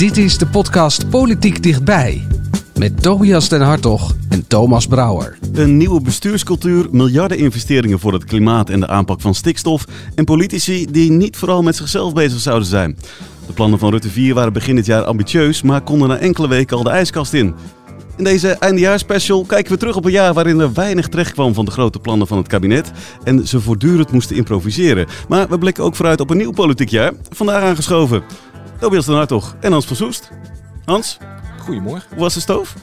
Dit is de podcast Politiek Dichtbij. Met Tobias den Hartog en Thomas Brouwer. Een nieuwe bestuurscultuur, miljardeninvesteringen voor het klimaat en de aanpak van stikstof. En politici die niet vooral met zichzelf bezig zouden zijn. De plannen van Rutte 4 waren begin dit jaar ambitieus, maar konden na enkele weken al de ijskast in. In deze eindejaarsspecial kijken we terug op een jaar waarin er weinig terecht kwam van de grote plannen van het kabinet. En ze voortdurend moesten improviseren. Maar we blikken ook vooruit op een nieuw politiek jaar. Vandaag aangeschoven. Tobias den Hartog en Hans van Soest. Hans, Goedemorgen. hoe was de stoof?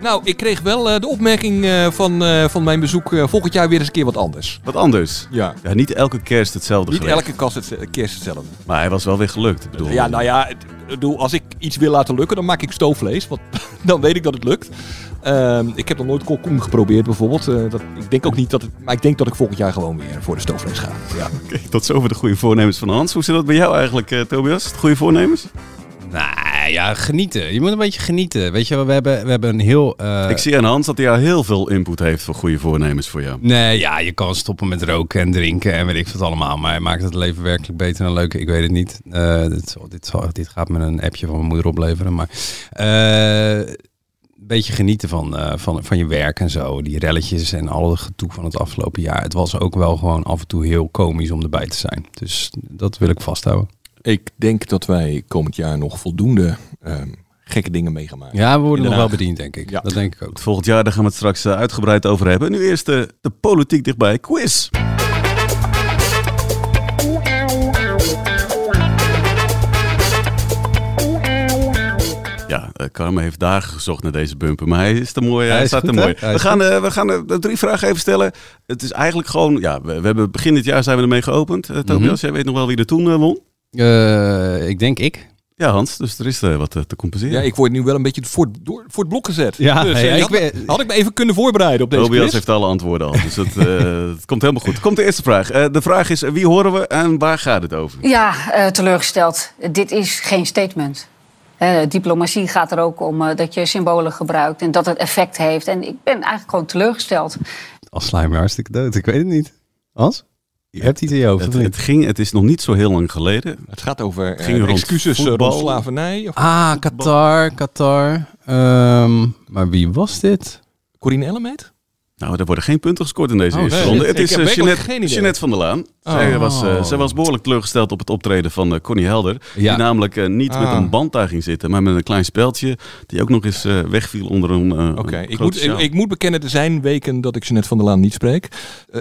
Nou, ik kreeg wel eh, de opmerking eh, van, eh, van mijn bezoek volgend jaar weer eens een keer wat anders. Wat anders. Ja. Ja, niet elke kerst hetzelfde Niet elke kast het, kerst hetzelfde. Maar hij was wel weer gelukt. Ik bedoel, Ja, nou ja, bedoel, als ik iets wil laten lukken, dan maak ik stoofvlees. Want dan weet ik dat het lukt. Ehm, ik heb nog nooit kalkoen geprobeerd bijvoorbeeld. Eh, dat, ik denk ook niet dat het, maar ik denk dat ik volgend jaar gewoon weer voor de stoofvlees ga. Ja. Oké, tot zover de goede voornemens van Hans. Hoe zit dat bij jou eigenlijk, eh, Tobias? Het goede voornemens? Nou ja, genieten. Je moet een beetje genieten. Weet je wel, we hebben, we hebben een heel... eh, Ik zie aan Hans dat hij al heel veel input heeft voor goede voornemens voor jou. Nee, ja, je kan stoppen met roken en drinken en weet ik wat allemaal. Maar hij maakt het leven werkelijk beter en leuker. Ik weet het niet. Eh, dit, dit, dit gaat me een appje van mijn moeder opleveren. Maar eh, beetje genieten van, eh, van, van je werk en zo. Die relletjes en al het gedoe van het afgelopen jaar. Het was ook wel gewoon af en toe heel komisch om erbij te zijn. Dus dat wil ik vasthouden. Ik denk dat wij komend jaar nog voldoende ehm, gekke dingen mee gaan maken. Ja, we worden nog wel bediend, denk ik. Ja. Dat denk ik ook. Volgend jaar daar gaan we het straks eh, uitgebreid over hebben. Nu eerst de, de politiek dichtbij quiz. Carmen heeft dagen gezocht naar deze bumper, maar hij is te mooi. Hij, staat goed, te mooi. Hij We gaan, eh, we gaan eh, de drie vragen even stellen. Het is eigenlijk gewoon, ja, we, we hebben begin dit jaar zijn we ermee geopend. Eh, Tobias, Mhm. jij weet nog wel wie er toen eh, won? Eh, ik denk ik. Ja, Hans, dus er is eh, wat eh, te compenseren. Ja, ik word nu wel een beetje voor, door, voor het blok gezet. Ja, dus, eh, ik had, ben- had ik me even kunnen voorbereiden op deze Tobias quiz. heeft alle antwoorden al, dus het, eh, het komt helemaal goed. Komt de eerste vraag. Eh, de vraag is, wie horen we en waar gaat het over? Ja, eh, teleurgesteld. Dit is geen statement. Eh, diplomatie gaat er ook om eh, dat je symbolen gebruikt en dat het effect heeft. En ik ben eigenlijk gewoon teleurgesteld. Als me hartstikke dood. Ik weet het niet. Hans? Je hebt iets in je hoofd, Het, het, ging, het is nog niet zo heel lang geleden. Het gaat over eh, ging rond excuses eh, voetbal. rond slavernij. Of Ah, Qatar, Qatar. Ehm, maar wie was dit? Corine Ellemeet? Nou, er worden geen punten gescoord in deze Oh, eerste nee. ronde. Ik Het is heb werkelijk Jeanette, geen idee. Jeanette van der Laan. Oh. Zij, was, eh, zij was behoorlijk teleurgesteld op het optreden van eh, Connie Helder. Ja. Die namelijk eh, niet met Ah. een band daar ging zitten, maar met een klein speldje. Die ook nog eens eh, wegviel onder een. eh, Oké, ik, grote moet, ik, moet bekennen, er zijn weken dat ik Jeanette van der Laan niet spreek.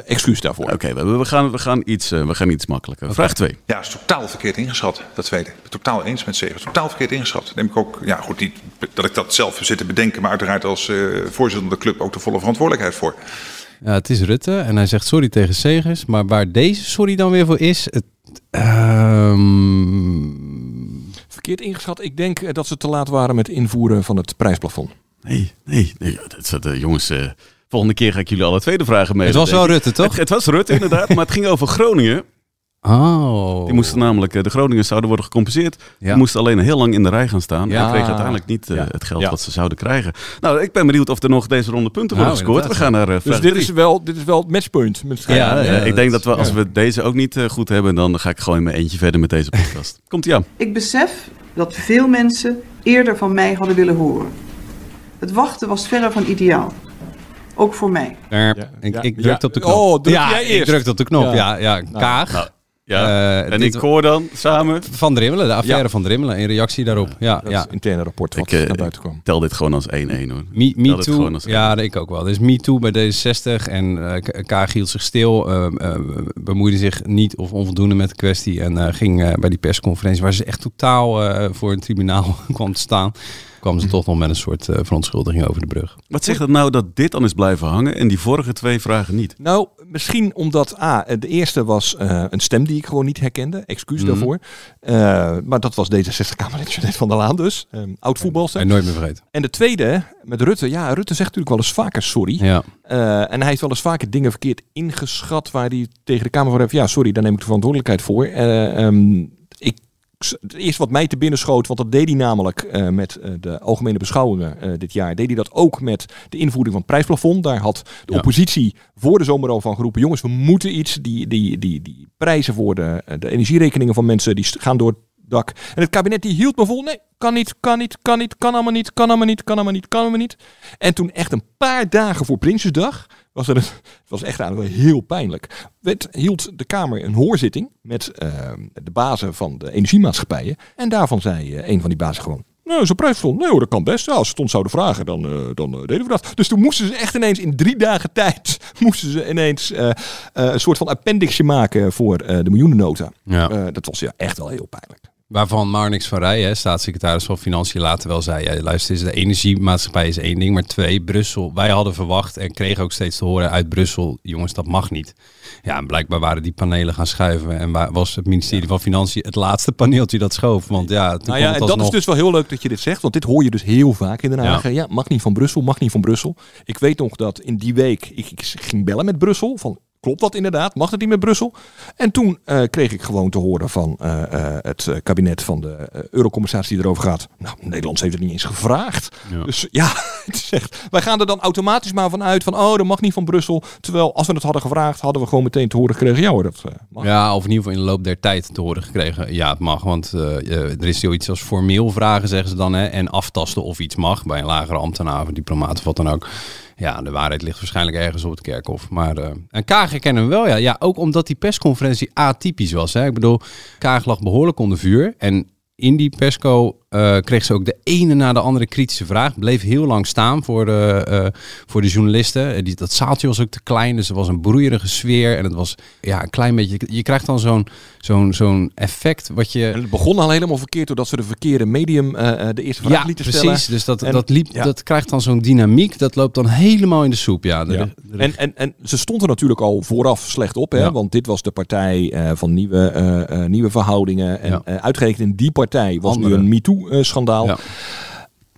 Excuus daarvoor. Oké, we, we, gaan, we, gaan iets, we gaan iets makkelijker. Vraag 2. Ja, is totaal verkeerd ingeschat, dat tweede. Ik ben het totaal eens met Segers. Totaal verkeerd ingeschat. Neem ik ook, ja goed, niet dat ik dat zelf zit te bedenken, maar uiteraard als eh, voorzitter van de club ook de volle verantwoordelijkheid voor. Ja, het is Rutte en hij zegt sorry tegen Segers. Maar waar deze sorry dan weer voor is... Het, ehm, Verkeerd ingeschat. Ik denk eh, dat ze te laat waren met invoeren van het prijsplafond. Nee, nee, nee dat is, eh, jongens. eh, volgende keer ga ik jullie alle tweede vragen mee. het was wel Rutte, toch? Het, het was Rutte inderdaad, maar het ging over Groningen. Oh. Die moesten namelijk, eh, de Groningers zouden worden gecompenseerd. Ja. Die moesten alleen heel lang in de rij gaan staan. Ja. En kregen uiteindelijk niet eh, Ja. het geld Ja. wat ze zouden krijgen. Nou, ik ben benieuwd of er nog deze ronde punten worden Nou, gescoord. We gaan naar eh, Dus dit is, wel, dit is wel het matchpunt. Met Ja, Ja, ja, ik denk dat we, als ja. we deze ook niet goed hebben, dan ga ik gewoon in mijn eentje verder met deze podcast. Komt ie aan. Ik besef dat veel mensen eerder van mij hadden willen horen. Het wachten was verre van ideaal. Ook voor mij. Ja, Ja, ik, ja, ik drukte ja. op de knop. Oh, druk ja, jij ik eerst? drukte op de knop. Ja. Ja, ja, Kaag. Ja. Eh, en dit- ik hoor dan samen, Van Drimmelen, de affaire Ja. van Drimmelen. In reactie daarop. Ja, ja. interne rapport wat ik eh, naar buiten kwam. tel dit gewoon als 1-1 hoor. Me, me Tel dit Too, gewoon als ja, ik ook wel. Dus Me Too bij D66 en eh, K- Kaag hield zich stil, bemoeide zich niet of onvoldoende met de kwestie en eh, ging eh, bij die persconferentie, waar ze echt totaal eh, voor een tribunaal kwam te staan, kwam ze toch nog met een soort eh, verontschuldiging over de brug. Wat zegt dat nou dat dit dan is blijven hangen en die vorige twee vragen niet? Nou, misschien omdat, A, de eerste was eh, een stem die ik gewoon niet herkende. Excuus Mhm. daarvoor. Eh, maar dat was D66-Kamerlid Jeanette van der Laan dus. eh, oud voetbalster. En nooit meer vergeten. En de tweede, met Rutte. Ja, Rutte zegt natuurlijk wel eens vaker sorry. Ja. Eh, en hij heeft wel eens vaker dingen verkeerd ingeschat waar hij tegen de Kamer van heeft. Ja, sorry, daar neem ik de verantwoordelijkheid voor. Eh, ehm, ik, het eerste wat mij te binnen schoot, want dat deed hij namelijk eh, met eh, de algemene beschouwingen eh, dit jaar. Deed hij dat ook met de invoering van het prijsplafond. Daar had de Ja. oppositie voor de zomer al van geroepen. Jongens, we moeten iets. Die, die, die, die prijzen voor de, de energierekeningen van mensen die gaan door het dak. En het kabinet die hield me vol. Nee, kan niet, kan niet, kan niet, kan allemaal niet, kan allemaal niet, kan allemaal niet, kan allemaal niet. En toen echt een paar dagen voor Prinsjesdag was er een, het was echt eigenlijk wel heel pijnlijk. Werd, hield de Kamer een hoorzitting met eh, de bazen van de energiemaatschappijen. En daarvan zei eh, een van die bazen gewoon. Nou, zo'n prijsplafond. Nee hoor, dat kan best. Ja, als ze het ons zouden vragen, dan, eh, dan eh, deden we dat. Dus toen moesten ze echt ineens in drie dagen tijd... moesten ze ineens een soort van appendixje maken voor de miljoenennota. Ja. Dat was ja echt wel heel pijnlijk. Waarvan Marnix van Rij, hè, staatssecretaris van Financiën, later wel zei: ja, luister, eens, de energiemaatschappij is één ding, maar twee, Brussel. Wij hadden verwacht en kregen ook steeds te horen uit Brussel: jongens, dat mag niet. Ja, en blijkbaar waren die panelen gaan schuiven en wa- was het ministerie van Financiën het laatste paneeltje dat schoof. Want ja, Nou ja, en dat is dus wel heel leuk dat je dit zegt, want dit hoor je dus heel vaak in Den Haag. Ja. Ja, mag niet van Brussel, mag niet van Brussel. Ik weet nog dat in die week ik, ik ging bellen met Brussel van klopt dat inderdaad, mag het niet met Brussel? En toen eh, kreeg ik gewoon te horen van eh, eh, het kabinet van de eurocommissaris die erover gaat. Nou, Nederland heeft het niet eens gevraagd. Ja. Dus ja, het is echt, wij gaan er dan automatisch maar van uit van oh, dat mag niet van Brussel. Terwijl als we het hadden gevraagd, hadden we gewoon meteen te horen gekregen, ja hoor, dat mag. Ja, of in ieder geval in de loop der tijd te horen gekregen. Ja, het mag, want er is zoiets als formeel vragen, zeggen ze dan. Hè, en aftasten of iets mag bij een lagere ambtenaar of diplomaat of wat dan ook. Ja, de waarheid ligt waarschijnlijk ergens op het kerkhof. Maar eh en Kaag herkennen we wel, ja. ja. Ook omdat die persconferentie atypisch was. Hè. Ik bedoel, Kaag lag behoorlijk onder vuur. En in die persco eh, kreeg ze ook de ene na de andere kritische vraag. Bleef heel lang staan voor de, eh, voor de journalisten. Eh, Die, dat zaaltje was ook te klein, dus er was een broeierige sfeer. En het was ja, een klein beetje... Je krijgt dan zo'n zo'n zo'n effect wat je... En het begon al helemaal verkeerd doordat ze de verkeerde medium de eerste vraag Ja, lieten precies. stellen. Dus dat, En- dat, liep, ja. dat krijgt dan zo'n dynamiek. Dat loopt dan helemaal in de soep. Ja, de- Ja. de- En, en, en ze stond er natuurlijk al vooraf slecht op, hè? Want dit was de partij van nieuwe, nieuwe verhoudingen. En uitgerekend in die partij was Andere. nu een MeToo-schandaal. Ja.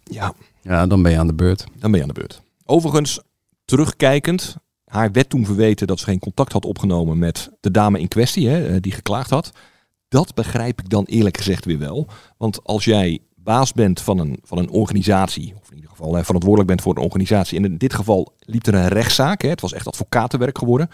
ja, ja, dan ben je aan de beurt. dan ben je aan de beurt. Overigens, terugkijkend, haar werd toen verweten dat ze geen contact had opgenomen met de dame in kwestie, hè, eh, die geklaagd had. Dat begrijp ik dan eerlijk gezegd weer wel. Want als jij baas bent van een, van een organisatie, of in ieder geval hè, verantwoordelijk bent voor een organisatie, en in dit geval liep er een rechtszaak, hè, het was echt advocatenwerk geworden,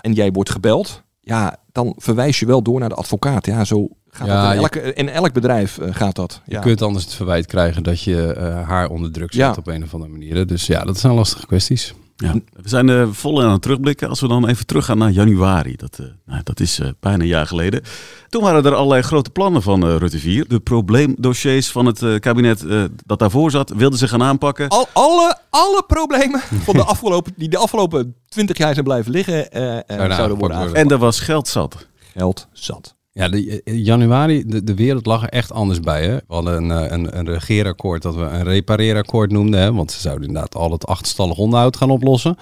en jij wordt gebeld, ja, dan verwijs je wel door naar de advocaat. Ja, zo gaat Ja, in, je- elke, in elk bedrijf eh, gaat dat. Je Ja. kunt anders het verwijt krijgen dat je eh, haar onder druk zet Ja. op een of andere manier. Dus ja, dat zijn lastige kwesties. Ja, we zijn eh, vol aan het terugblikken. Als we dan even teruggaan naar januari, dat, eh, nou, dat is eh, bijna een jaar geleden. Toen waren er allerlei grote plannen van eh, Rutte 4. De probleemdossiers van het eh, kabinet eh, dat daarvoor zat, wilden ze gaan aanpakken. Al, alle, alle problemen van de afgelopen, die de afgelopen twintig jaar zijn blijven liggen, eh, eh, zouden worden. aangepakt. En er was geld zat. Geld zat. Ja, de, eh, januari, de, de wereld lag er echt anders bij. Hè? We hadden een, eh, een, een regeerakkoord dat we een repareerakkoord noemden. Hè? Want ze zouden inderdaad al het achterstallig onderhoud gaan oplossen.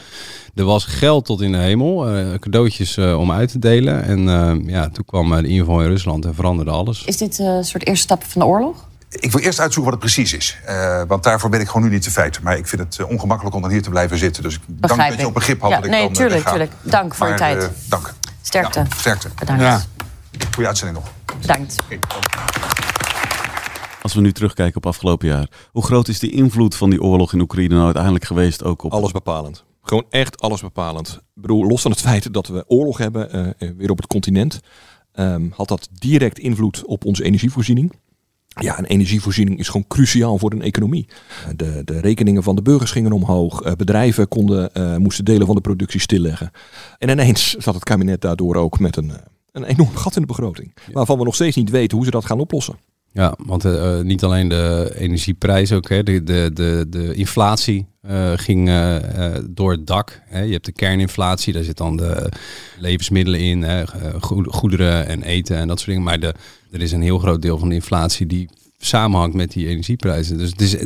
Er was geld tot in de hemel, eh, cadeautjes eh, om uit te delen. En eh, ja, toen kwam de inval in Rusland en veranderde alles. Is dit eh, een soort eerste stap van de oorlog? Ik wil eerst uitzoeken wat het precies is. Eh, want daarvoor ben ik gewoon nu niet te feit. Maar ik vind het ongemakkelijk om dan hier te blijven zitten. Dus ik dank dat je ik. op begrip had Ja, dat ik nee, dan eh, tuurlijk, tuurlijk. Dank voor je Maar, tijd. eh, dank. Sterkte. Ja, sterkte. Bedankt. Goeie uitzending nog. Bedankt. Als we nu terugkijken op afgelopen jaar. Hoe groot is de invloed van die oorlog in Oekraïne nou uiteindelijk geweest? Ook op Alles bepalend. Gewoon echt alles bepalend. Ik bedoel, los van het feit dat we oorlog hebben, eh, eh, weer op het continent, ehm, had dat direct invloed op onze energievoorziening. Ja, een energievoorziening is gewoon cruciaal voor een economie. Eh, De, de rekeningen van de burgers gingen omhoog. eh, Bedrijven konden, eh, moesten delen van de productie stilleggen. En ineens zat het kabinet daardoor ook met een, een enorm gat in de begroting. Waarvan we nog steeds niet weten hoe ze dat gaan oplossen. Ja, want eh, eh, niet alleen de energieprijs ook, hè, de, de, de, de inflatie eh, ging door het dak. Hè. Je hebt de kerninflatie, daar zit dan de levensmiddelen in, hè, goed- goederen en eten en dat soort dingen. Maar de, er is een heel groot deel van de inflatie die samenhangt met die energieprijzen. Dus het is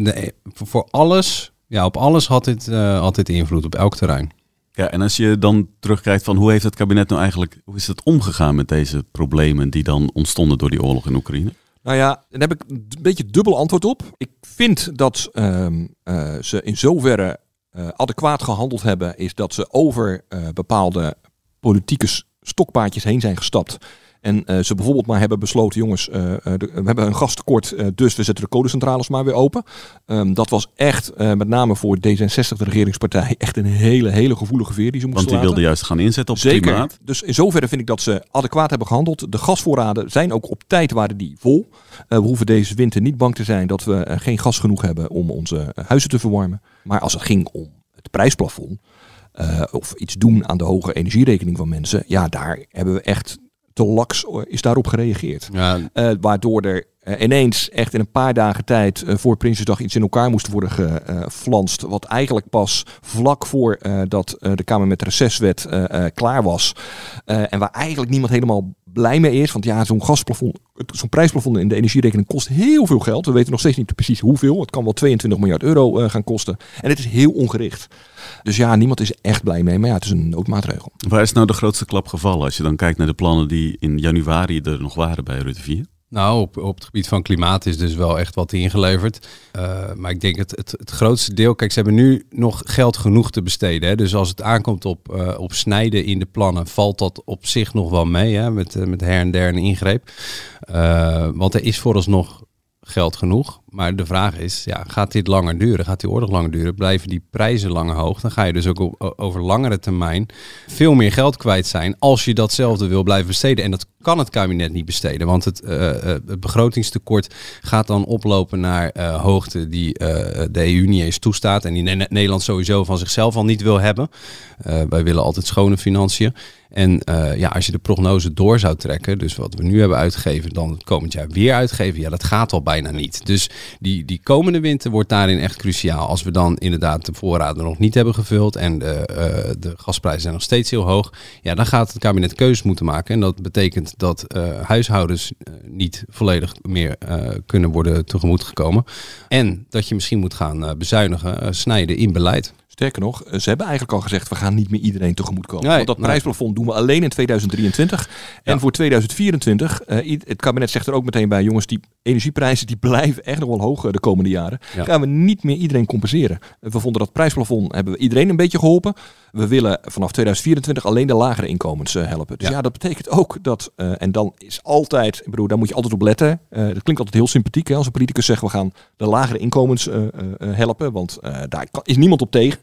voor alles, ja, op alles had dit, had dit invloed, op elk terrein. Ja, en als je dan terugkijkt van hoe heeft het kabinet nou eigenlijk, hoe is het omgegaan met deze problemen die dan ontstonden door die oorlog in Oekraïne? Nou ja, daar heb ik een beetje dubbel antwoord op. Ik vind dat ehm, eh, ze in zoverre eh, adequaat gehandeld hebben, is dat ze over eh, bepaalde politieke stokpaardjes heen zijn gestapt. En eh, ze bijvoorbeeld maar hebben besloten, jongens, eh, eh, de- we hebben een gastekort, eh, dus we zetten de kolencentrales maar weer open. Ehm, dat was echt, met name voor D66, de regeringspartij, echt een hele, hele gevoelige veer die ze moesten Want die laten. wilden juist gaan inzetten op Zeker. klimaat. Dus in zoverre vind ik dat ze adequaat hebben gehandeld. De gasvoorraden zijn ook op tijd waren die vol. We hoeven deze winter niet bang te zijn dat we geen gas genoeg hebben om onze huizen te verwarmen. Maar als het ging om het prijsplafond of iets doen aan de hoge energierekening van mensen, ja, daar hebben we echt te laks eh, is daarop gereageerd. Ja, Eh, waardoor er eh, ineens echt in een paar dagen tijd voor Prinsjesdag iets in elkaar moest worden geflanst. wat eigenlijk pas vlak voor dat de Kamer met eh, klaar was. En waar eigenlijk niemand helemaal blij mee is. Want ja, zo'n gasplafond, zo'n prijsplafond in de energierekening kost heel veel geld. We weten nog steeds niet precies hoeveel. Het kan wel 22 miljard euro eh, gaan kosten. En het is heel ongericht. Dus ja, niemand is echt blij mee. Maar ja, het is een noodmaatregel. Waar is nou de grootste klap gevallen als je dan kijkt naar de plannen die in januari er nog waren bij Rutte 4? Nou, op, op het gebied van klimaat is dus wel echt wat ingeleverd. Eh, maar ik denk het, het, het grootste deel, kijk, ze hebben nu nog geld genoeg te besteden. Hè? Dus als het aankomt op, eh, op snijden in de plannen, valt dat op zich nog wel mee. Hè? Met, eh, met her en der een ingreep. Want er is vooralsnog geld genoeg. Maar de vraag is, ja, gaat dit langer duren? Gaat die oorlog langer duren? Blijven die prijzen langer hoog? Dan ga je dus ook op- over langere termijn veel meer geld kwijt zijn als je datzelfde wil blijven besteden. En dat kan het kabinet niet besteden, want het, eh, eh, begrotingstekort gaat dan oplopen naar eh, hoogte die de EU niet eens toestaat en die Ne- Nederland sowieso van zichzelf al niet wil hebben. Wij willen altijd schone financiën. En ja, als je de prognose door zou trekken, dus wat we nu hebben uitgegeven, dan het komend jaar weer uitgeven, ja, dat gaat al bijna niet. Dus die, die komende winter wordt daarin echt cruciaal. Als we dan inderdaad de voorraden nog niet hebben gevuld en de, eh, de gasprijzen zijn nog steeds heel hoog, ja, dan gaat het kabinet keuzes moeten maken. En dat betekent dat eh, huishoudens eh, niet volledig meer kunnen worden tegemoet gekomen. En dat je misschien moet gaan bezuinigen, snijden in beleid. Sterker nog, ze hebben eigenlijk al gezegd, we gaan niet meer iedereen tegemoet komen. Nee, Want dat nee. prijsplafond doen we alleen in 2023. En voor 2024, eh, het kabinet zegt er ook meteen bij, jongens, die energieprijzen die blijven echt nog wel hoog eh, de komende jaren. Ja. Gaan we niet meer iedereen compenseren. Eh, We vonden dat prijsplafond, hebben we iedereen een beetje geholpen. We willen vanaf 2024 alleen de lagere inkomens helpen. Dus ja. dat betekent ook dat, en dan is altijd, ik bedoel, daar moet je altijd op letten. Dat klinkt altijd heel sympathiek hè, als een politicus zegt, we gaan de lagere inkomens helpen. Want daar kan- is niemand op tegen.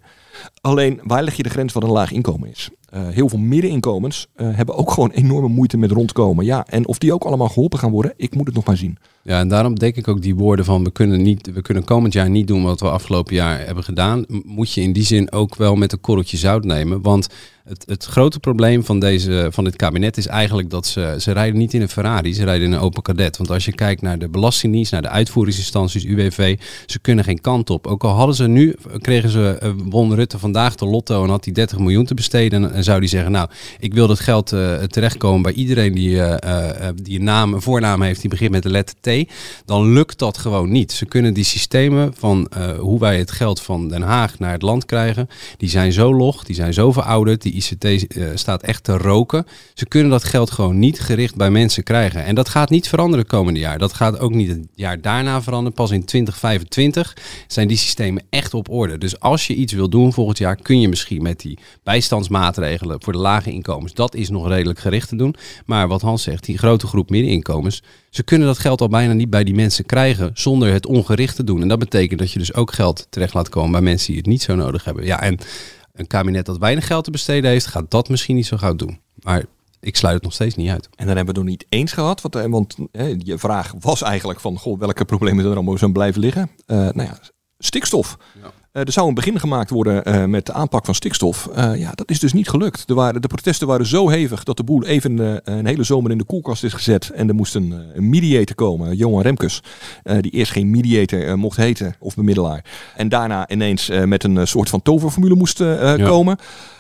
Alleen, waar leg je de grens wat een laag inkomen is? Eh, heel veel middeninkomens eh, hebben ook gewoon enorme moeite met rondkomen. Ja, en of die ook allemaal geholpen gaan worden, ik moet het nog maar zien. Ja, en daarom denk ik ook die woorden van we kunnen, niet, we kunnen komend jaar niet doen wat we afgelopen jaar hebben gedaan. Moet je in die zin ook wel met een korreltje zout nemen. Want het, het grote probleem van, deze, van dit kabinet is eigenlijk dat ze, ze rijden niet in een Ferrari, ze rijden in een open kadet. Want als je kijkt naar de Belastingdienst, naar de uitvoeringsinstanties, UWV, ze kunnen geen kant op. Ook al hadden ze nu, kregen ze, eh, won Rutte vandaag de lotto en had hij 30 miljoen te besteden. En, en zou die zeggen, nou, ik wil dat geld eh, terechtkomen bij iedereen die, eh, eh, die een naam, een voornaam heeft die begint met de letter T. Dan lukt dat gewoon niet. Ze kunnen die systemen van hoe wij het geld van Den Haag naar het land krijgen, die zijn zo log, die zijn zo verouderd. Die ICT staat echt te roken. Ze kunnen dat geld gewoon niet gericht bij mensen krijgen. En dat gaat niet veranderen komende jaar. Dat gaat ook niet het jaar daarna veranderen. Pas in 2025 zijn die systemen echt op orde. Dus als je iets wil doen volgend jaar, kun je misschien met die bijstandsmaatregelen voor de lage inkomens, dat is nog redelijk gericht te doen. Maar wat Hans zegt, die grote groep middeninkomens, ze kunnen dat geld al bijna niet bij die mensen krijgen zonder het ongericht te doen. En dat betekent dat je dus ook geld terecht laat komen bij mensen die het niet zo nodig hebben. Ja, en een kabinet dat weinig geld te besteden heeft, gaat dat misschien niet zo gauw doen. Maar ik sluit het nog steeds niet uit. En dan hebben we het nog niet eens gehad. Want, eh, want eh, je vraag was eigenlijk van, goh, welke problemen er allemaal zijn blijven liggen? Eh, nou ja, stikstof. Eh, er zou een begin gemaakt worden eh, met de aanpak van stikstof. Eh, ja, dat is dus niet gelukt. Er waren, de protesten waren zo hevig dat de boel even eh, een hele zomer in de koelkast is gezet. En er moest een, eh, een mediator komen, Johan Remkes. eh, die eerst geen mediator eh, mocht heten of bemiddelaar. En daarna ineens eh, met een eh, soort van toverformule moest eh, eh, Ja. komen.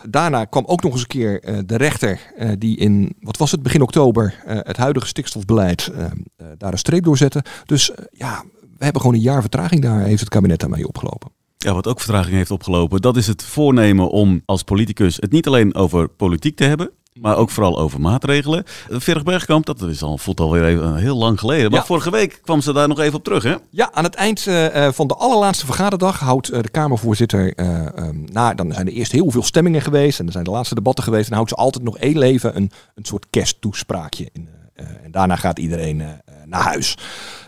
Daarna kwam ook nog eens een keer eh, de rechter eh, die in, wat was het, begin oktober eh, het huidige stikstofbeleid eh, eh, daar een streep door zette. Dus eh, ja, we hebben gewoon een jaar vertraging daar, heeft het kabinet daarmee opgelopen. Ja, wat ook vertraging heeft opgelopen, dat is het voornemen om als politicus het niet alleen over politiek te hebben, maar ook vooral over maatregelen. Eh, Verg Bergkamp, dat is al, voelt alweer even, heel lang geleden. Maar Ja. vorige week kwam ze daar nog even op terug, hè? Ja, aan het eind eh, eh, van de allerlaatste vergaderdag houdt eh, de Kamervoorzitter. eh, ehm, na, dan zijn er eerst heel veel stemmingen geweest. En er zijn de laatste debatten geweest. En houdt ze altijd nog één leven een, een soort kersttoespraakje. In, eh, en daarna gaat iedereen eh, eh, naar huis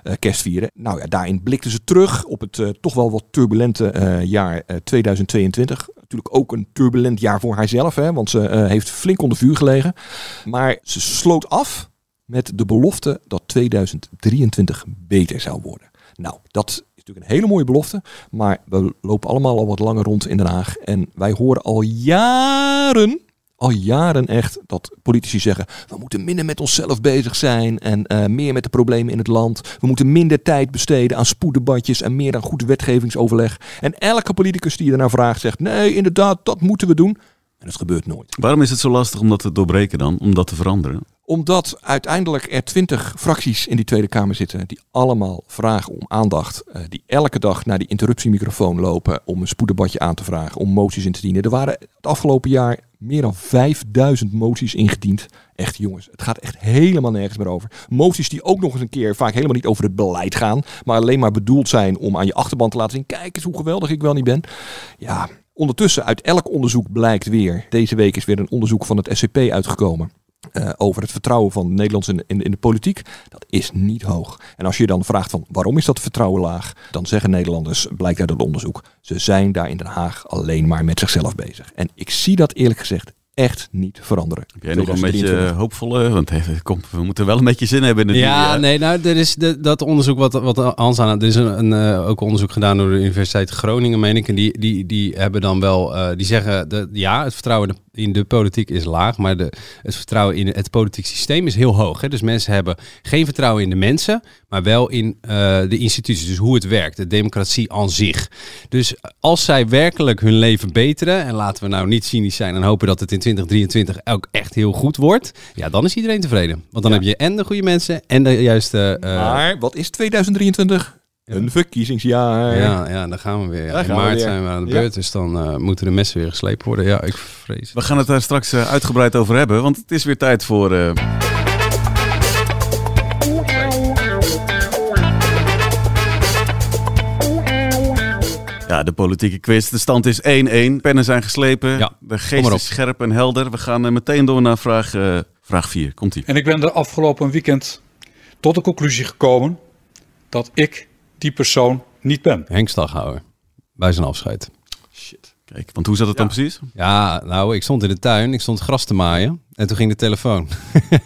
eh, kerst vieren. Nou ja, daarin blikten ze terug op het eh, toch wel wat turbulente eh, jaar eh, 2022. Natuurlijk ook een turbulent jaar voor haarzelf. Hè, want ze eh, heeft flink onder vuur gelegen. Maar ze sloot af met de belofte dat 2023 beter zou worden. Nou, dat is natuurlijk een hele mooie belofte. Maar we lopen allemaal al wat langer rond in Den Haag. En wij horen al jaren, al jaren echt, dat politici zeggen... we moeten minder met onszelf bezig zijn en eh, meer met de problemen in het land. We moeten minder tijd besteden aan spoeddebatjes en meer aan goed wetgevingsoverleg. En elke politicus die je ernaar vraagt zegt... nee, inderdaad, dat moeten we doen. En het gebeurt nooit. Waarom is het zo lastig om dat te doorbreken dan? Om dat te veranderen? Omdat uiteindelijk er twintig fracties in die Tweede Kamer zitten die allemaal vragen om aandacht. eh, die elke dag naar die interruptiemicrofoon lopen om een spoeddebatje aan te vragen, om moties in te dienen. Er waren het afgelopen jaar meer dan 5000 moties ingediend. Echt jongens, het gaat echt helemaal nergens meer over. Moties die ook nog eens een keer vaak helemaal niet over het beleid gaan, maar alleen maar bedoeld zijn om aan je achterban te laten zien, kijk eens hoe geweldig ik wel niet ben. Ja, ondertussen uit elk onderzoek blijkt weer, deze week is weer een onderzoek van het SCP uitgekomen eh, over het vertrouwen van Nederlands in, in, in de politiek, dat is niet hoog. En als je dan vraagt van waarom is dat vertrouwen laag, dan zeggen Nederlanders, blijkt uit het onderzoek, ze zijn daar in Den Haag alleen maar met zichzelf bezig. En ik zie dat eerlijk gezegd echt niet veranderen. Heb jij nog een beetje 2023. eh, hoopvolle? Want eh, kom, we moeten wel een beetje zin hebben in het nieuwe Ja, nee, nou, er is de, dat onderzoek wat, wat Hans aan... Er is een, een, eh, ook onderzoek gedaan door de Universiteit Groningen, meen ik. En die, die, die hebben dan wel... eh, die zeggen, de, ja, het vertrouwen in de, in de politiek is laag. Maar de, het vertrouwen in het politiek systeem is heel hoog. Hè? Dus mensen hebben geen vertrouwen in de mensen, maar wel in eh, de instituties. Dus hoe het werkt, de democratie aan zich. Dus als zij werkelijk hun leven beteren... En laten we nou niet cynisch zijn en hopen dat het in 2023 ook echt heel goed wordt. Ja, dan is iedereen tevreden. Want dan heb je en de goede mensen en de juiste... eh, Maar wat is 2023? Een verkiezingsjaar. ja, ja, dan gaan we weer. Ja. Daar In we maart weer. zijn we aan de Ja. beurt, dus dan eh, moeten de messen weer geslepen worden. Ja, ik vrees. We gaan het daar straks eh, uitgebreid over hebben, want het is weer tijd voor... eh, Ja, de politieke quiz. De stand is 1-1. Pennen zijn geslepen. Ja, de geest is scherp en helder. We gaan meteen door naar vraag, eh, vraag 4. Komt-ie. En ik ben er afgelopen weekend tot de conclusie gekomen dat ik die persoon niet ben. Henk Staghouwer, bij zijn afscheid. Kijk, want hoe zat het dan precies? Ja, nou, ik stond in de tuin, ik stond gras te maaien en toen ging de telefoon.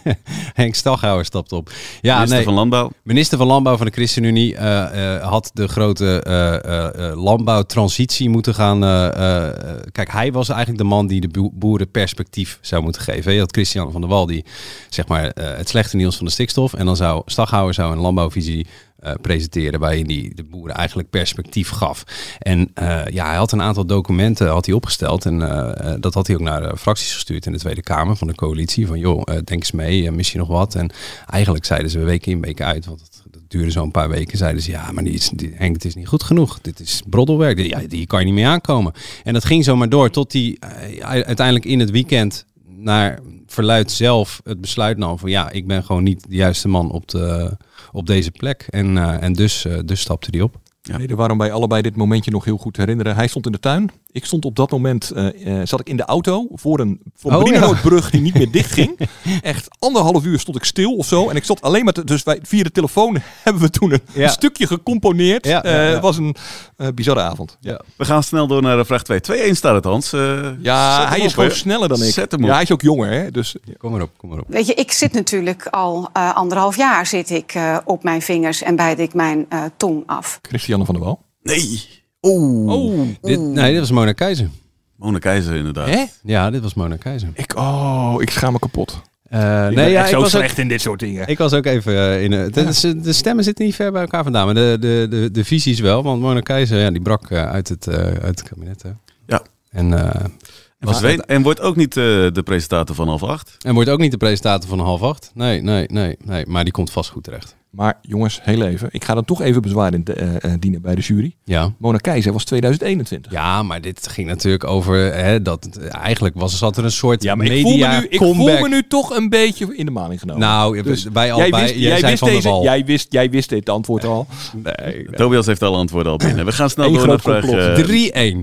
Henk Staghouwer stapt op. Ja, Minister nee. van Landbouw. Minister van Landbouw van de ChristenUnie eh, eh, had de grote eh, eh, eh, landbouwtransitie moeten gaan. eh, eh, kijk, hij was eigenlijk de man die de boe- boeren perspectief zou moeten geven. Je had Christian van der Wal die zeg maar eh, het slechte nieuws van de stikstof. En dan zou Staghouwer zou een landbouwvisie eh, presenteren waarin hij de boeren eigenlijk perspectief gaf. En eh, ja, hij had een aantal documenten had hij opgesteld en eh, dat had hij ook naar fracties gestuurd in de Tweede Kamer van de coalitie. Van joh, denk eens mee, mis je nog wat? En eigenlijk zeiden ze week in, week uit, want het, dat duurde zo'n paar weken, zeiden ze ja, maar die die, Henk, het is niet goed genoeg. Dit is broddelwerk, Die- ja, kan je niet meer aankomen. En dat ging zomaar door tot hij uiteindelijk in het weekend naar verluid zelf het besluit nam van ja, ik ben gewoon niet de juiste man op, de, op deze plek. En, eh, en dus, eh, dus stapte hij op. Ja. Waarom wij allebei dit momentje nog heel goed herinneren. Hij stond in de tuin. Ik stond op dat moment, eh, eh, zat ik in de auto voor een, voor een Oh, Brienenoordbrug die niet meer dicht ging. Echt anderhalf uur stond ik stil of zo. En ik stond alleen maar, te- dus wij, via de telefoon hebben we toen een, Ja. stukje gecomponeerd. Ja, ja, Eh, ja. Het was een eh, bizarre avond. Ja, We gaan snel door naar de vraag 2. 2-1 staat het, Hans. Eh, ja hij op, is gewoon sneller dan ik. Zet hem op. Ja, hij is ook jonger. Hè? Dus, Kom maar op, kom maar op. Weet je, ik zit natuurlijk al eh, anderhalf jaar zit ik, eh, op mijn vingers en bijt ik mijn eh, tong af. Christiane van der Wal. Nee. Oeh. Oh, Dit, nee, dit was Mona Keizer. Mona Keizer inderdaad. Hè? Ja, dit was Mona Keizer. Ik, oh, ik schaam me kapot. Eh, Ik nee, ben ja, echt ik zo was ook, slecht in dit soort dingen. ik was ook even eh, in. eh, de, de, de stemmen zitten niet ver bij elkaar vandaan, maar de, de, de, de visies wel. Want Mona Keizer, ja, die brak eh, uit, het, eh, uit het kabinet. Hè. Ja. En, eh, En, was- verdween- en wordt ook niet eh, de presentator van half acht. en wordt ook niet de presentator van half acht. Nee, nee, nee, nee. Maar die komt vast goed terecht. Maar jongens, heel even. Ik ga dan toch even bezwaar in, eh, eh, dienen bij de jury. Ja. Mona Keizer was 2021. Ja, maar dit ging natuurlijk over hè, dat eigenlijk was zat er een soort Ja, maar ik media voel, me nu, ik voel me nu toch een beetje in de maling genomen. Nou, Dus wij al jij bij- wist, jij wist deze, jij wist, jij wist dit antwoord al. Nee, Tobias heeft alle antwoorden al binnen. We gaan snel Eén door naar vraag,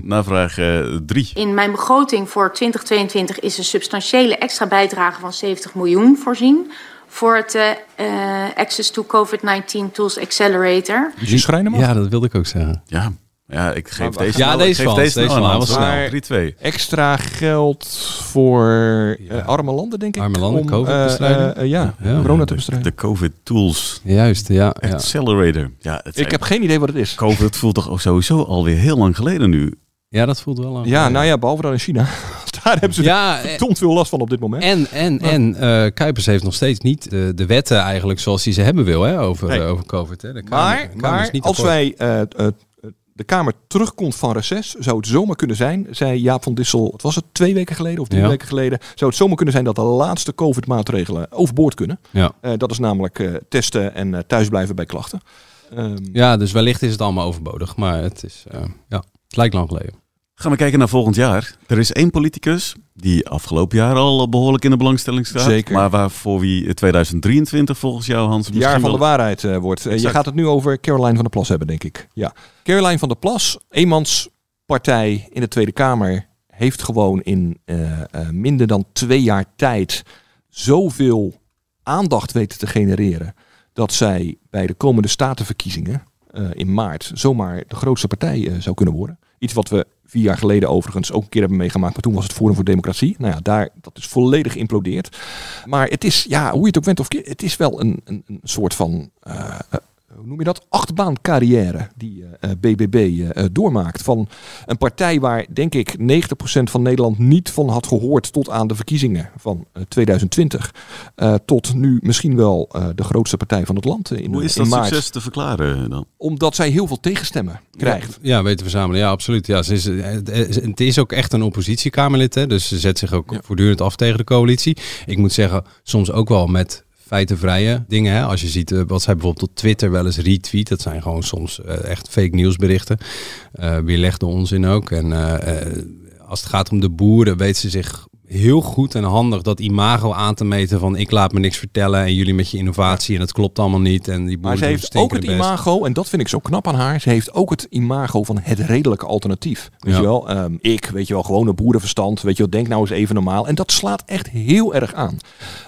3-1. naar vraag 3. In mijn begroting voor 2022 is een substantiële extra bijdrage van 70 miljoen voorzien voor het eh, eh, Access to COVID-19 Tools Accelerator. Dus je schrijnen Ja, dat wilde ik ook zeggen. Ja, ja ik geef Maar- deze Ja, nou- deze ik geef deze deze nou Frans, aan was Hans. snel. 3-2. Extra geld voor eh, arme landen, denk ik. Arme landen, om, eh, eh, ja, Ja. corona te bestrijden. De COVID Tools Juist, ja. ja. Accelerator. Ja, het Ik heb geen idee wat het is. COVID voelt toch ook sowieso alweer heel lang geleden nu. Ja, dat voelt wel lang. Ja, nou ja, behalve dan in China. Daar hebben ze Ja, verdomd veel last van op dit moment. En, en, en eh, Kuipers heeft nog steeds niet de, de wetten eigenlijk zoals hij ze hebben wil hè, over, Nee. eh, over COVID. Hè. De Kamer- Maar, de Kamer is maar niet als wij eh, eh, de Kamer terugkomt van reces, zou het zomaar kunnen zijn, zei Jaap van Dissel, wat was het, twee weken geleden of drie Ja. weken geleden, zou het zomaar kunnen zijn dat de laatste COVID-maatregelen overboord kunnen. Ja. Eh, dat is namelijk eh, testen en eh, thuisblijven bij klachten. Ehm, ja, dus wellicht is het allemaal overbodig. Maar het, is, eh, ja, het lijkt lang geleden. Gaan we kijken naar volgend jaar. Er is één politicus die afgelopen jaar al behoorlijk in de belangstelling staat. Zeker. Maar waarvoor wie 2023 volgens jou, Hans, Het jaar van de waarheid eh, wordt. Eh, je gaat het nu over Caroline van der Plas hebben, denk ik. Ja. Caroline van der Plas, eenmanspartij in de Tweede Kamer, heeft gewoon in eh, eh, minder dan twee jaar tijd zoveel aandacht weten te genereren. Dat zij bij de komende statenverkiezingen eh, in maart zomaar de grootste partij eh, zou kunnen worden. Iets wat we vier jaar geleden overigens ook een keer hebben meegemaakt. Maar toen was het Forum voor Democratie. Nou ja, daar, dat is volledig geïmplodeerd. Maar het is, ja, hoe je het ook bent of keert, het is wel een, een, een soort van, eh, hoe noem je dat, achtbaan-carrière die eh, eh, BBB eh, eh, doormaakt. Van een partij waar, denk ik, 90% van Nederland niet van had gehoord tot aan de verkiezingen van eh, 2020. eh, tot nu misschien wel eh, de grootste partij van het land in, Hoe is dat maart. succes te verklaren dan? Omdat zij heel veel tegenstemmen krijgt. Ja, ja, weten verzamelen. Ja, absoluut. Ja, ze is, het- het is ook echt een oppositiekamerlid. Hè, dus ze zet zich ook voortdurend af tegen de coalitie. Ik moet zeggen, soms ook wel met feitenvrije dingen. Hè. Als je ziet eh, wat zij bijvoorbeeld op Twitter wel eens retweet. Dat zijn gewoon soms eh, echt fake nieuwsberichten. Eh wie legt de onzin ook. En als het gaat om de boeren, weet ze zich heel goed en handig dat imago aan te meten van ik laat me niks vertellen en jullie met je innovatie en het klopt allemaal niet en die Maar ze heeft ook het best. imago, en dat vind ik zo knap aan haar. Ze heeft ook het imago van het redelijke alternatief. Weet Ja. je wel, Ehm, ik, weet je wel, gewoon een boerenverstand. Weet je wel, denk nou eens even normaal. En dat slaat echt heel erg aan.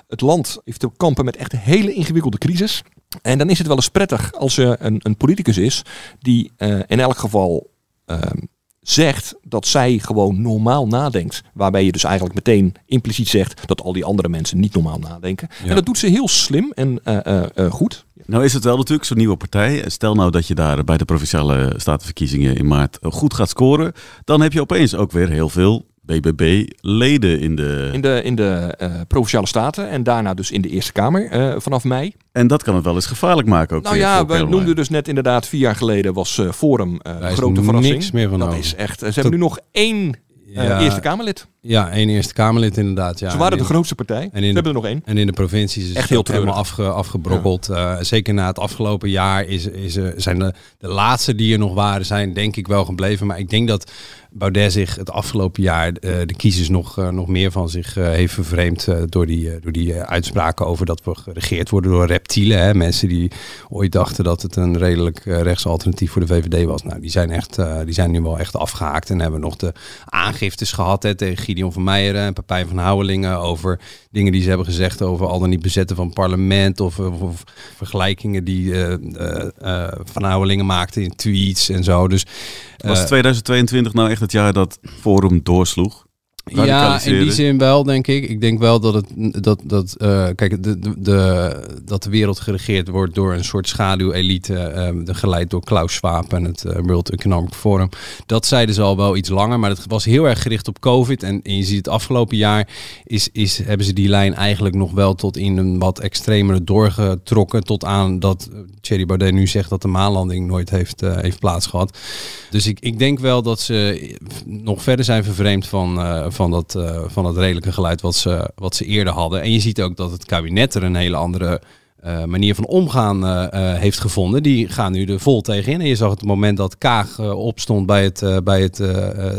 Het land heeft te kampen met echt hele ingewikkelde crisis. En dan is het wel eens prettig als er een, een politicus is die eh, in elk geval ehm, zegt dat zij gewoon normaal nadenkt. Waarbij je dus eigenlijk meteen impliciet zegt dat al die andere mensen niet normaal nadenken. Ja. En dat doet ze heel slim en eh, eh, eh, goed. Nou is het wel natuurlijk zo'n nieuwe partij. Stel nou dat je daar bij de provinciale statenverkiezingen in maart goed gaat scoren. Dan heb je opeens ook weer heel veel BBB-leden in de... In de, in de eh, provinciale staten en daarna dus in de Eerste Kamer eh, vanaf mei. En dat kan het wel eens gevaarlijk maken ook Nou ja, we Caroline. noemden dus net inderdaad vier jaar geleden was eh, Forum eh, grote verrassing. niks meer van Dat over. is echt. Ze hebben nu nog één Ja. Eerste Kamerlid. Ja, één Eerste Kamerlid inderdaad. Ja. Ze waren En de grootste partij. En Ze in, hebben er nog één. En in de provincies is Echt het heel helemaal afge, afgebrokkeld. Eh, zeker na het afgelopen jaar is, is, zijn de, de laatste die er nog waren, zijn denk ik wel gebleven. Maar ik denk dat Baudet zich het afgelopen jaar eh, de kiezers nog, eh, nog meer van zich eh, heeft vervreemd door die, door die uitspraken over dat we geregeerd worden door reptielen. Hè? Mensen die ooit dachten dat het een redelijk rechtsalternatief voor de VVD was. Nou, die zijn, echt, die zijn nu wel echt afgehaakt en hebben nog de aangiftes gehad hè, tegen Gideon van Meijeren en Pepijn van Houwelingen over dingen die ze hebben gezegd over al dan niet bezetten van parlement of, of, of vergelijkingen die Van Houwelingen maakte in tweets en zo. Dus, Was eh, 2022 nou echt het jaar dat Forum doorsloeg? Ja, in die zin wel, denk ik. Ik denk wel dat het dat, dat eh, kijk, de, de, de, dat de wereld geregeerd wordt door een soort schaduwelite, eh, de geleid door Klaus Schwab en het eh, World Economic Forum. Dat zeiden ze al wel iets langer, maar het was heel erg gericht op COVID. En, en je ziet het afgelopen jaar is, is, hebben ze die lijn eigenlijk nog wel tot in een wat extremere doorgetrokken. Tot aan dat Thierry Baudet nu zegt dat de maanlanding nooit heeft, eh, heeft plaatsgehad. Dus ik, ik denk wel dat ze nog verder zijn vervreemd van, van, dat, eh, van dat redelijke geluid wat ze, wat ze eerder hadden. En je ziet ook dat het kabinet er een hele andere eh, manier van omgaan eh, heeft gevonden, die gaan nu er vol tegenin. En je zag het moment dat Kaag opstond bij het, bij het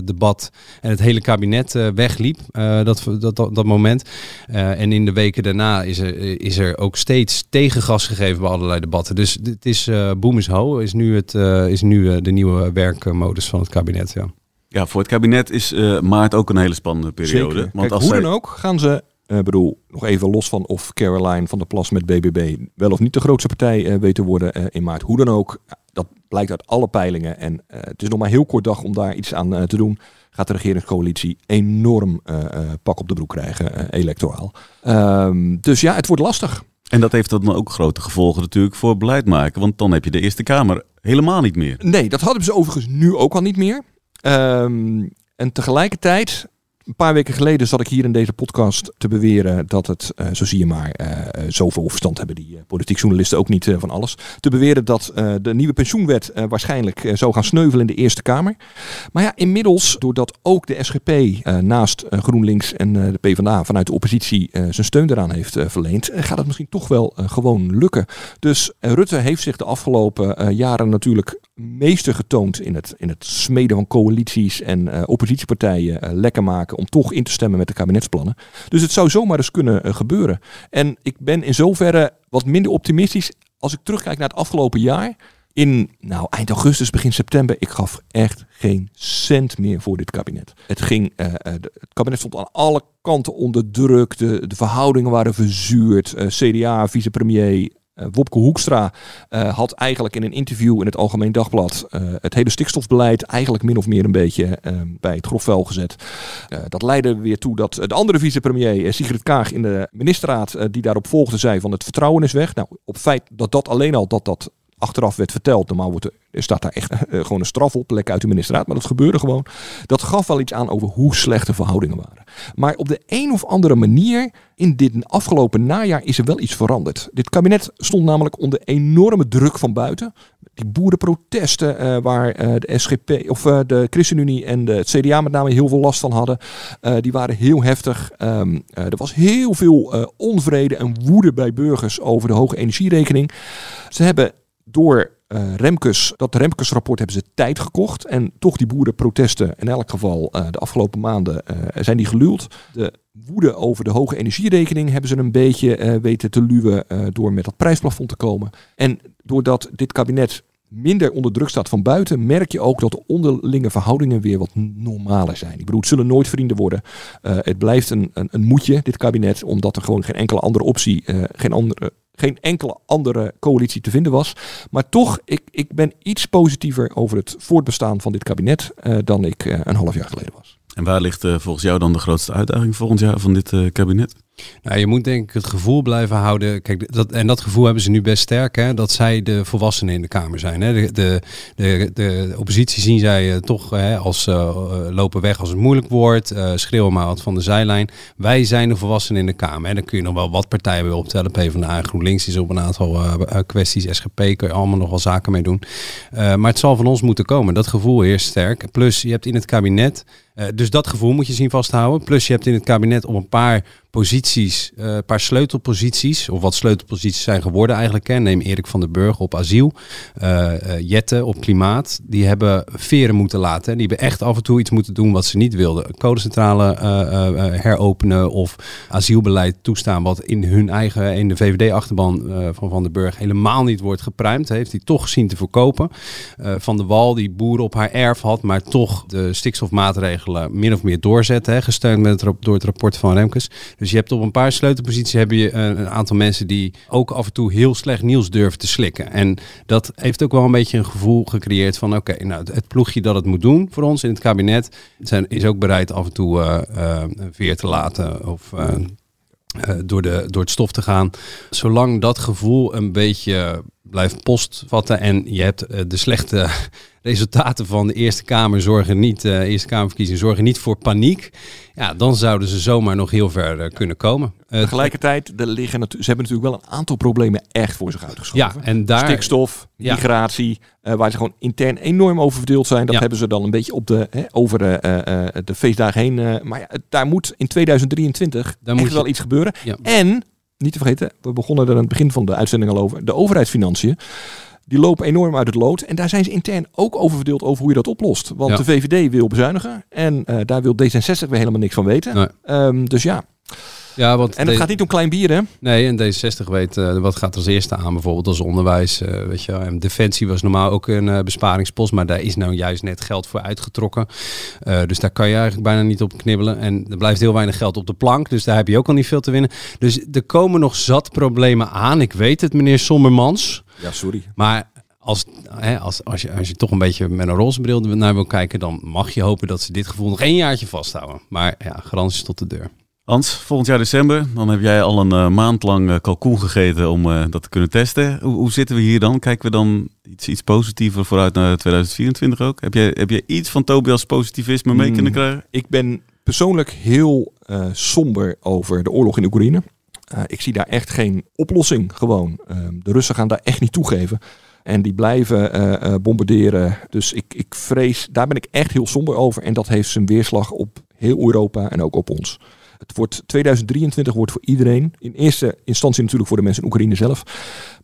debat en het hele kabinet wegliep, dat, dat, dat, moment. En in de weken daarna is er, is er ook steeds tegengas gegeven bij allerlei debatten. Dus het is boom is ho, is nu, het, is nu de nieuwe werkmodus van het kabinet. Ja. Ja, voor het kabinet is eh, maart ook een hele spannende periode. Zeker. Want Kijk, als hoe zij- dan ook gaan ze, eh bedoel, nog even los van of Caroline van der Plas met BBB wel of niet de grootste partij eh, weet te worden in maart. Hoe dan ook, dat blijkt uit alle peilingen. En het is nog maar heel kort dag om daar iets aan te doen. Gaat de regeringscoalitie enorm pak op de broek krijgen, electoraal. Ehm, dus ja, het wordt lastig. En dat heeft dan ook grote gevolgen natuurlijk voor beleid maken. Want dan heb je de Eerste Kamer helemaal niet meer. Nee, dat hadden ze overigens nu ook al niet meer. Ehm, en tegelijkertijd, een paar weken geleden zat ik hier in deze podcast te beweren dat het, eh, zo zie je maar, eh, zoveel verstand hebben die politiek journalisten ook niet van alles. Te beweren dat de nieuwe pensioenwet waarschijnlijk zou gaan sneuvelen in de Eerste Kamer. Maar ja, inmiddels, doordat ook de SGP naast GroenLinks en de PvdA vanuit de oppositie zijn steun eraan heeft verleend, gaat het misschien toch wel gewoon lukken. Dus Rutte heeft zich de afgelopen jaren natuurlijk meester getoond in het, in het smeden van coalities en eh, oppositiepartijen eh, lekker maken om toch in te stemmen met de kabinetsplannen. Dus het zou zomaar eens kunnen eh, gebeuren. En ik ben in zoverre wat minder optimistisch als ik terugkijk naar het afgelopen jaar. In nou, eind augustus, begin september, ik gaf echt geen cent meer voor dit kabinet. Het, ging, het kabinet stond aan alle kanten onder druk. De, verhoudingen waren verzuurd. CDA, vicepremier eh, Wopke Hoekstra eh, had eigenlijk in een interview in het Algemeen Dagblad eh, het hele stikstofbeleid eigenlijk min of meer een beetje bij het grofvuil gezet. Dat leidde weer toe dat de andere vicepremier, Sigrid Kaag, in de ministerraad die daarop volgde, zei van het vertrouwen is weg. Nou, op feit dat dat alleen al dat dat achteraf werd verteld. Normaal wordt er, staat daar echt eh, gewoon een straf op, lek uit de ministerraad, maar dat gebeurde gewoon. Dat gaf wel iets aan over hoe slecht de verhoudingen waren. Maar op de een of andere manier in dit afgelopen najaar is er wel iets veranderd. Dit kabinet stond namelijk onder enorme druk van buiten. Die boerenprotesten eh, waar eh, de SGP of de ChristenUnie en de, CDA met name heel veel last van hadden. die waren heel heftig. Ehm, eh, er was heel veel onvrede en woede bij burgers over de hoge energierekening. Ze hebben door eh, Remkes, dat Remkes-rapport hebben ze tijd gekocht. En toch die boerenprotesten, in elk geval eh, de afgelopen maanden, eh, zijn die geluwd. De woede over de hoge energierekening hebben ze een beetje weten te luwen door met dat prijsplafond te komen. En doordat dit kabinet minder onder druk staat van buiten, merk je ook dat de onderlinge verhoudingen weer wat normaler zijn. Ik bedoel, het zullen nooit vrienden worden. Het blijft een, een, een moedje, dit kabinet, omdat er gewoon geen enkele andere optie, geen andere geen enkele andere coalitie te vinden was. Maar toch, ik, ik ben iets positiever over het voortbestaan van dit kabinet eh, dan ik eh, een half jaar geleden was. En waar ligt eh, volgens jou dan de grootste uitdaging volgend jaar van dit kabinet? Nou, je moet denk ik het gevoel blijven houden. Kijk, dat, en dat gevoel hebben ze nu best sterk, hè, dat zij de volwassenen in de Kamer zijn. Hè. De, de, de, de oppositie zien zij eh, toch hè, als eh, lopen weg als het moeilijk wordt, schreeuwen maar wat van de zijlijn. Wij zijn de volwassenen in de Kamer. Hè. Dan kun je nog wel wat partijen weer optellen. PvdA en GroenLinks is op een aantal kwesties. SGP kun je allemaal nog wel zaken mee doen. Maar het zal van ons moeten komen. Dat gevoel heerst sterk. Plus, je hebt in het kabinet dus dat gevoel moet je zien vasthouden. Plus je hebt in het kabinet op een paar posities, eh, een paar sleutelposities, of wat sleutelposities zijn geworden eigenlijk. Hè. Neem Erik van den Burg op asiel, eh, eh, Jette op klimaat. Die hebben veren moeten laten. Die hebben echt af en toe iets moeten doen wat ze niet wilden. Codecentrale heropenen of asielbeleid toestaan wat in hun eigen, in de VVD-achterban van Van den Burg helemaal niet wordt gepruimd. Heeft hij toch zien te verkopen. Van de Wal die boeren op haar erf had, maar toch de stikstofmaatregelen min of meer doorzetten. Hè, gesteund met het, door het rapport van Remkes. Dus je hebt op een paar sleutelposities heb je eh, een aantal mensen die ook af en toe heel slecht nieuws durven te slikken. En dat heeft ook wel een beetje een gevoel gecreëerd van oké, nou het ploegje dat het moet doen voor ons in het kabinet zijn, is ook bereid af en toe eh, eh, veer te laten of eh, eh, door, de, door het stof te gaan. Zolang dat gevoel een beetje blijft postvatten en je hebt eh, de slechte resultaten van de Eerste Kamer zorgen niet, eh Eerste Kamerverkiezingen zorgen niet voor paniek. Ja, dan zouden ze zomaar nog heel ver eh, kunnen komen. Eh, Tegelijkertijd, er liggen ze hebben natuurlijk wel een aantal problemen echt voor zich uitgeschoven. Ja, en daar- Stikstof, Ja. migratie, waar ze gewoon intern enorm over verdeeld zijn. Dat Ja. hebben ze dan een beetje op de, hè, over de, de feestdagen heen. maar ja, daar moet in 2023 Daar moet je- wel iets gebeuren. Ja. En niet te vergeten, we begonnen er aan het begin van de uitzending al over. De overheidsfinanciën, die lopen enorm uit het lood. En daar zijn ze intern ook over verdeeld over hoe je dat oplost. Want Ja. de VVD wil bezuinigen en eh, daar wil D66 weer helemaal niks van weten. Nee. Ehm, dus ja. Ja, want En het de- gaat niet om klein bier, hè? Nee, en D66 weet eh, wat gaat als eerste aan, bijvoorbeeld als onderwijs. eh, weet je, wel. en defensie was normaal ook een eh, besparingspost, maar daar is nou juist net geld voor uitgetrokken. Eh, dus daar kan je eigenlijk bijna niet op knibbelen. En er blijft heel weinig geld op de plank, dus daar heb je ook al niet veel te winnen. Dus er komen nog zat problemen aan. Ik weet het, meneer Sommermans. Ja, sorry. Maar als, hè, als, als, je, als je toch een beetje met een roze bril naar wil kijken, dan mag je hopen dat ze dit gevoel nog één jaartje vasthouden. Maar ja, garanties tot de deur. Hans, volgend jaar december, dan heb jij al een eh, maand lang eh, kalkoen gegeten om eh, dat te kunnen testen. Hoe, hoe zitten we hier dan? Kijken we dan iets, iets positiever vooruit naar 2024 ook? Heb jij, heb je iets van Tobias positivisme mee Mm, kunnen krijgen? Ik ben persoonlijk heel somber over de oorlog in Oekraïne. Ik zie daar echt geen oplossing gewoon. Ehm, de Russen gaan daar echt niet toegeven. En die blijven bombarderen. Dus ik, ik vrees, daar ben ik echt heel somber over. En dat heeft zijn weerslag op heel Europa en ook op ons. Het wordt 2023 wordt voor iedereen, in eerste instantie natuurlijk voor de mensen in Oekraïne zelf,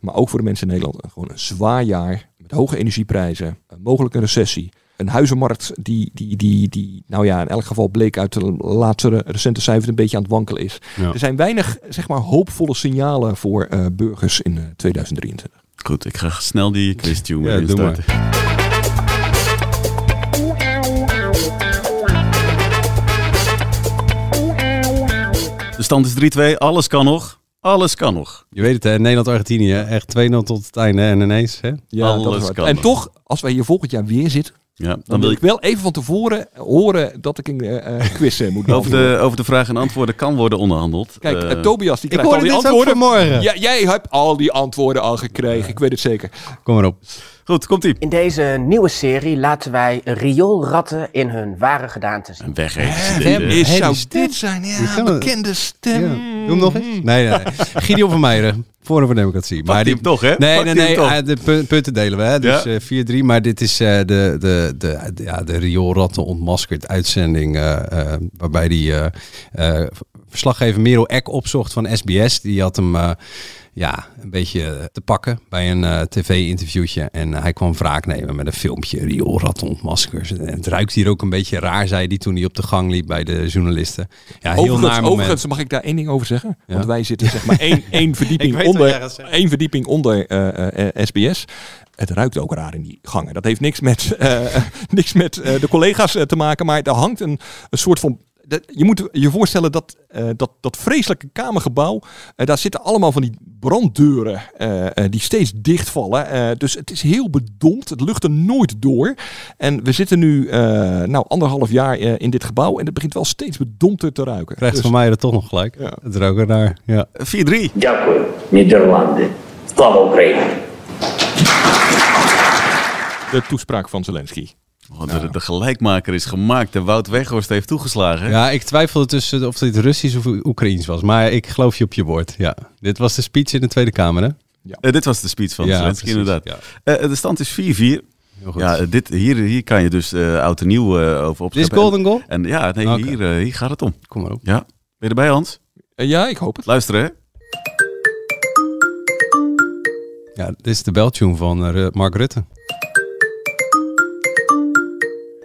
maar ook voor de mensen in Nederland, gewoon een zwaar jaar met hoge energieprijzen, een mogelijke recessie, een huizenmarkt die, die, die, die, nou ja, in elk geval bleek uit de laatste recente cijfers een beetje aan het wankelen is. Ja. Er zijn weinig, zeg maar, hoopvolle signalen voor eh, burgers in eh, 2023. Goed, ik ga snel die quiz tune Ja, instarten. Stand is 3-2, alles kan nog. Alles kan nog. Je weet het, hè? Nederland-Argentinië, echt 2-0 tot het einde en ineens. Hè? Ja, Alles kan En nog. toch, als wij hier volgend jaar weer zitten, Ja, dan, dan wil wil ik wel even van tevoren horen dat ik een eh, eh, quiz eh, moet Over beantwoorden. de, over de vragen en antwoorden kan worden onderhandeld. Kijk, Tobias die ik krijgt al die antwoorden. vanmorgen. Ja, jij hebt al die antwoorden al gekregen, ik weet het zeker. Kom maar op. Goed, komt ie. In deze nieuwe serie laten wij rioolratten in hun ware gedaante zien. En weggeven is, Hey, zou die stem. dit zijn? Die Ja, bekende stem. Ja. Doe hem nog eens. Nee, nee, nee. Gideon van Meijeren, Forum voor Democratie. Hij hem toch, hè? Nee, nee, nee. eh, de pu- punten delen we, hè. Dus Ja. eh, 4-3. Maar dit is eh, de, de, de, de, ja, de rioolratten ontmaskerd uitzending. waarbij die eh, eh, verslaggever Merel Eck opzocht van SBS. Die had hem... eh, ja, een beetje te pakken bij een eh, tv-interviewtje. En hij kwam wraak nemen met een filmpje. Rioolratten ontmaskers. En het ruikt hier ook een beetje raar, zei hij toen hij op de gang liep bij de journalisten. Ja, heel overigens, naar moment. overigens mag ik daar één ding over zeggen. Ja. Want wij zitten zeg maar één, één, verdieping, onder, één verdieping onder eh, eh, SBS. Het ruikt ook raar in die gangen. Dat heeft niks met, eh, niks met eh, de collega's eh, te maken. Maar er hangt een, een soort van je moet je voorstellen dat eh, dat, dat vreselijke kamergebouw, eh, daar zitten allemaal van die branddeuren eh, die steeds dichtvallen. dus het is heel bedompt, het lucht er nooit door. En we zitten nu nou, anderhalf jaar in dit gebouw en het begint wel steeds bedompter te ruiken. Krijgt dus, van mij er toch nog gelijk. Ja. Het ruiken naar ja. 4-3. Dank Nederlanden. Slava Oekraïne. De toespraak van Zelensky. Oh, de, de gelijkmaker is gemaakt en Wout Weghorst heeft toegeslagen. Ja, ik twijfelde tussen of dit Russisch of Oekraïens was. Maar ik geloof je op je woord. Ja. Dit was de speech in de Tweede Kamer, hè? Eh, dit was de speech van Ja, Zelensky precies, inderdaad. ja. Eh, de stand is 4-4. Heel goed. Ja, eh, dit, hier, hier kan je dus eh oud en nieuw eh, over opscheppen. Dit is golden goal? En ja, nee, hier, hier gaat het om. Kom maar op. Ja. Ben je erbij, Hans? Ja, ik hoop het. Luisteren, hè? Ja, dit is de beltune van eh, Mark Rutte.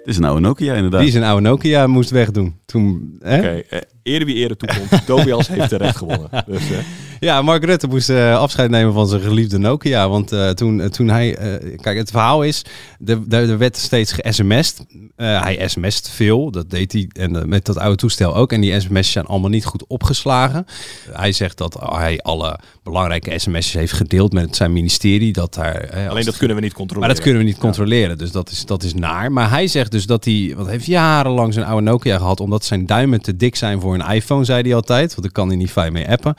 Dit is een oude Nokia, inderdaad. Die zijn oude Nokia moest wegdoen. Toen, hè? Oké, eerder wie eerder toekomt. Tobias heeft terecht gewonnen. Dus, eh, Ja, Mark Rutte moest eh, afscheid nemen van zijn geliefde Nokia. Want eh, toen, toen hij... kijk, het verhaal is... Er, er er werd steeds ge-sms'd. Hij sms't veel. Dat deed hij. En met dat oude toestel ook. En die sms'jes zijn allemaal niet goed opgeslagen. hij zegt dat hij alle belangrijke sms'jes heeft gedeeld met zijn ministerie. Dat daar, alleen dat kunnen we niet controleren. Maar dat kunnen we niet controleren. Dus dat is, dat is naar. Maar hij zegt dus dat hij... Want hij heeft jarenlang zijn oude Nokia gehad. Omdat zijn duimen te dik zijn voor een iPhone, zei hij altijd. Want dan kan hij niet fijn mee appen.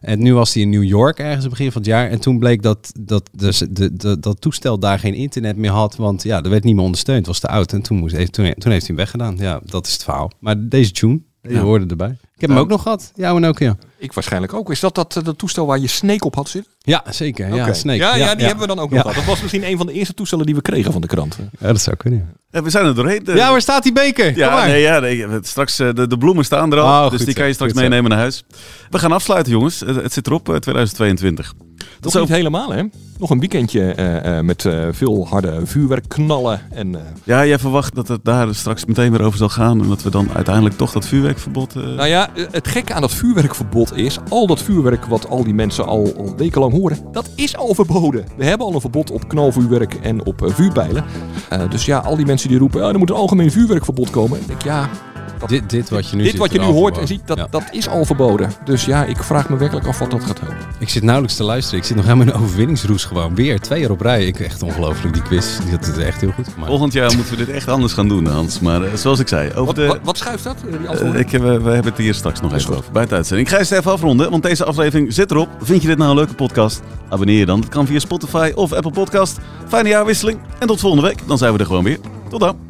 En nu was hij in New York ergens begin van het jaar. En toen bleek dat dat, dus de, de, dat toestel daar geen internet meer had. Want ja, er werd niet meer ondersteund. Het was te oud. En toen, moest, toen, toen heeft hij hem weggedaan. Ja, dat is het verhaal. Maar deze tune, die Ja. hoorde erbij. Ik heb hem ook nog gehad. Ja, en ook ja. Ik waarschijnlijk ook. Is dat dat, eh, dat toestel waar je Snake op had zitten? Ja, zeker. Ja. Snake. Ja, ja, die hebben we dan ook nog gehad. Dat was misschien een van de eerste toestellen die we kregen van de krant. Ja, dat zou kunnen. We zijn er doorheen. De- Ja, waar staat die beker? Kom Ja, maar. nee, ja nee, straks eh, de, de bloemen staan er al, Oh, dus goed die kan je straks goed meenemen naar huis. We gaan afsluiten, jongens. Het, het zit erop, eh, 2022. Dat is niet helemaal, hè? Nog een weekendje eh, eh, met eh, veel harde vuurwerkknallen. En, eh, Ja, jij verwacht dat het daar straks meteen weer over zal gaan en dat we dan uiteindelijk toch dat vuurwerkverbod... eh, Nou ja, eh, het gekke aan dat vuurwerkverbod is... al dat vuurwerk wat al die mensen al, wekenlang horen... dat is al verboden. We hebben al een verbod op knalvuurwerk en op eh, vuurpijlen. Eh, dus ja, al die mensen die roepen... "Ja, er moet een algemeen vuurwerkverbod komen. Ik denk, ja... dat- Dit, dit wat je nu dit ziet wat je nu hoort en ziet, dat, Ja. dat is al verboden. Dus ja, ik vraag me werkelijk af wat dat gaat helpen. Ik zit nauwelijks te luisteren. Ik zit nog helemaal in een overwinningsroes gewoon. Weer, twee jaar op rij. Ik, echt ongelooflijk, die quiz. Die had het echt heel goed gemaakt. Volgend jaar moeten we dit echt anders gaan doen, Hans. Maar eh, zoals ik zei, over Wat, de... wat, wat schuift dat? eh, Eh, ik, heb- we, we hebben het hier straks nog even over bij het uitzending. Ik ga eens even afronden, want deze aflevering zit erop. Vind je dit nou een leuke podcast? Abonneer je dan. Dat kan via Spotify of Apple Podcast. Fijne jaarwisseling en tot volgende week. Dan zijn we er gewoon weer. Tot dan.